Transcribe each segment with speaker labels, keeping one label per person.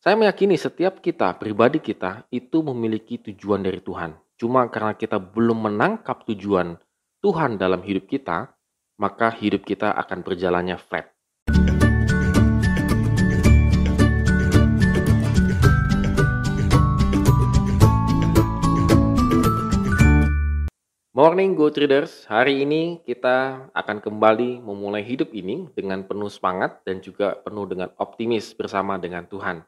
Speaker 1: Saya meyakini setiap kita, pribadi kita, itu memiliki tujuan dari Tuhan. Cuma karena kita belum menangkap tujuan Tuhan dalam hidup kita, maka hidup kita akan berjalannya flat. Morning Go Traders, hari ini kita akan kembali memulai hidup ini dengan penuh semangat dan juga penuh dengan optimis bersama dengan Tuhan.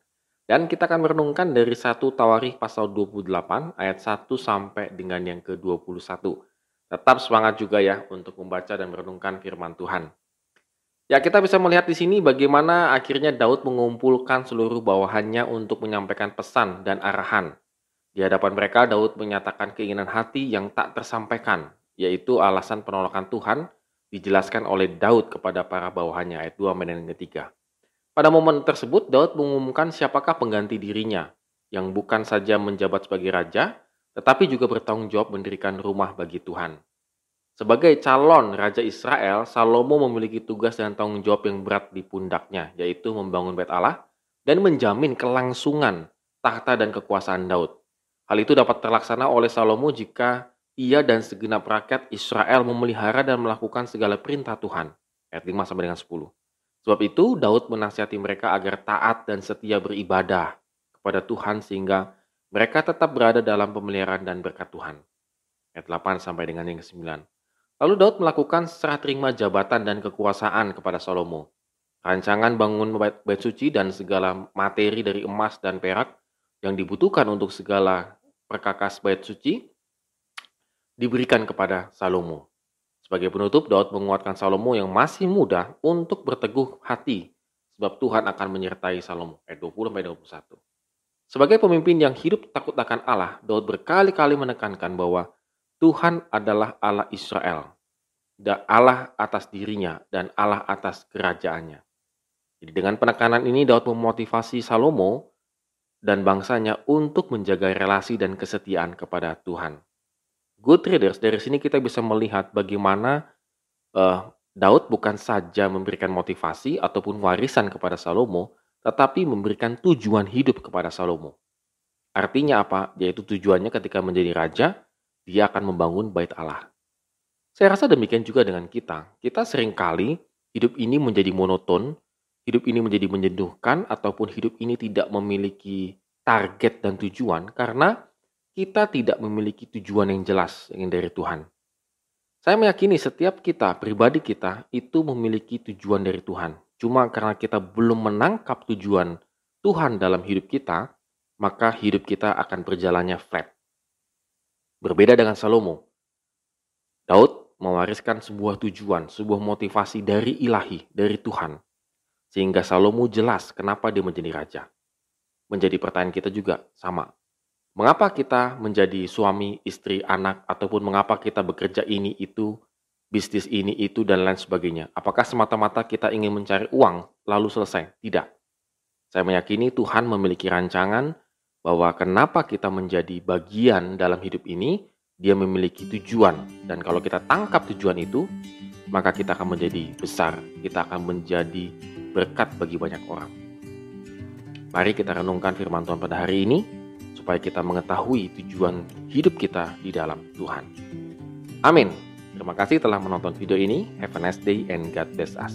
Speaker 1: Dan kita akan merenungkan dari satu Tawarikh pasal 28 ayat 1 sampai dengan yang ke-21. Tetap semangat juga ya untuk membaca dan merenungkan firman Tuhan. Ya, kita bisa melihat di sini bagaimana akhirnya Daud mengumpulkan seluruh bawahannya untuk menyampaikan pesan dan arahan. Di hadapan mereka, Daud menyatakan keinginan hati yang tak tersampaikan, yaitu alasan penolakan Tuhan dijelaskan oleh Daud kepada para bawahannya, ayat 2 dan ketiga. Pada momen tersebut, Daud mengumumkan siapakah pengganti dirinya, yang bukan saja menjabat sebagai raja, tetapi juga bertanggung jawab mendirikan rumah bagi Tuhan. Sebagai calon Raja Israel, Salomo memiliki tugas dan tanggung jawab yang berat di pundaknya, yaitu membangun bait Allah dan menjamin kelangsungan tahta dan kekuasaan Daud. Hal itu dapat terlaksana oleh Salomo jika ia dan segenap rakyat Israel memelihara dan melakukan segala perintah Tuhan. Ayat 5 sampai dengan 10. Sebab itu Daud menasihati mereka agar taat dan setia beribadah kepada Tuhan sehingga mereka tetap berada dalam pemeliharaan dan berkat Tuhan. Ayat 8 sampai dengan yang ke-9. Lalu Daud melakukan serah terima jabatan dan kekuasaan kepada Salomo. Rancangan bangun bait, suci dan segala materi dari emas dan perak yang dibutuhkan untuk segala perkakas bait suci diberikan kepada Salomo. Sebagai penutup, Daud menguatkan Salomo yang masih muda untuk berteguh hati sebab Tuhan akan menyertai Salomo. Ayat 20-21. Sebagai pemimpin yang hidup takut akan Allah, Daud berkali-kali menekankan bahwa Tuhan adalah Allah Israel, dan Allah atas dirinya dan Allah atas kerajaannya. Jadi dengan penekanan ini Daud memotivasi Salomo dan bangsanya untuk menjaga relasi dan kesetiaan kepada Tuhan. Good Traders, dari sini kita bisa melihat bagaimana uh, Daud bukan saja memberikan motivasi ataupun warisan kepada Salomo, tetapi memberikan tujuan hidup kepada Salomo. Artinya apa? Yaitu tujuannya ketika menjadi raja, dia akan membangun bait Allah. Saya rasa demikian juga dengan kita. Kita sering kali hidup ini menjadi monoton, hidup ini menjadi menjenuhkan, ataupun hidup ini tidak memiliki target dan tujuan karena kita tidak memiliki tujuan yang jelas yang dari Tuhan. Saya meyakini setiap kita, pribadi kita, itu memiliki tujuan dari Tuhan. Cuma karena kita belum menangkap tujuan Tuhan dalam hidup kita, maka hidup kita akan berjalannya flat. Berbeda dengan Salomo. Daud mewariskan sebuah tujuan, sebuah motivasi dari ilahi, dari Tuhan. Sehingga Salomo jelas kenapa dia menjadi raja. Menjadi pertanyaan kita juga sama. Mengapa kita menjadi suami, istri, anak, ataupun mengapa kita bekerja ini, itu, bisnis ini, itu, dan lain sebagainya? Apakah semata-mata kita ingin mencari uang, lalu selesai? Tidak. Saya meyakini Tuhan memiliki rancangan bahwa kenapa kita menjadi bagian dalam hidup ini, dia memiliki tujuan. Dan kalau kita tangkap tujuan itu, maka kita akan menjadi besar. Kita akan menjadi berkat bagi banyak orang. Mari kita renungkan firman Tuhan pada hari ini supaya kita mengetahui tujuan hidup kita di dalam Tuhan. Amin. Terima kasih telah menonton video ini. Have a nice day and God bless us.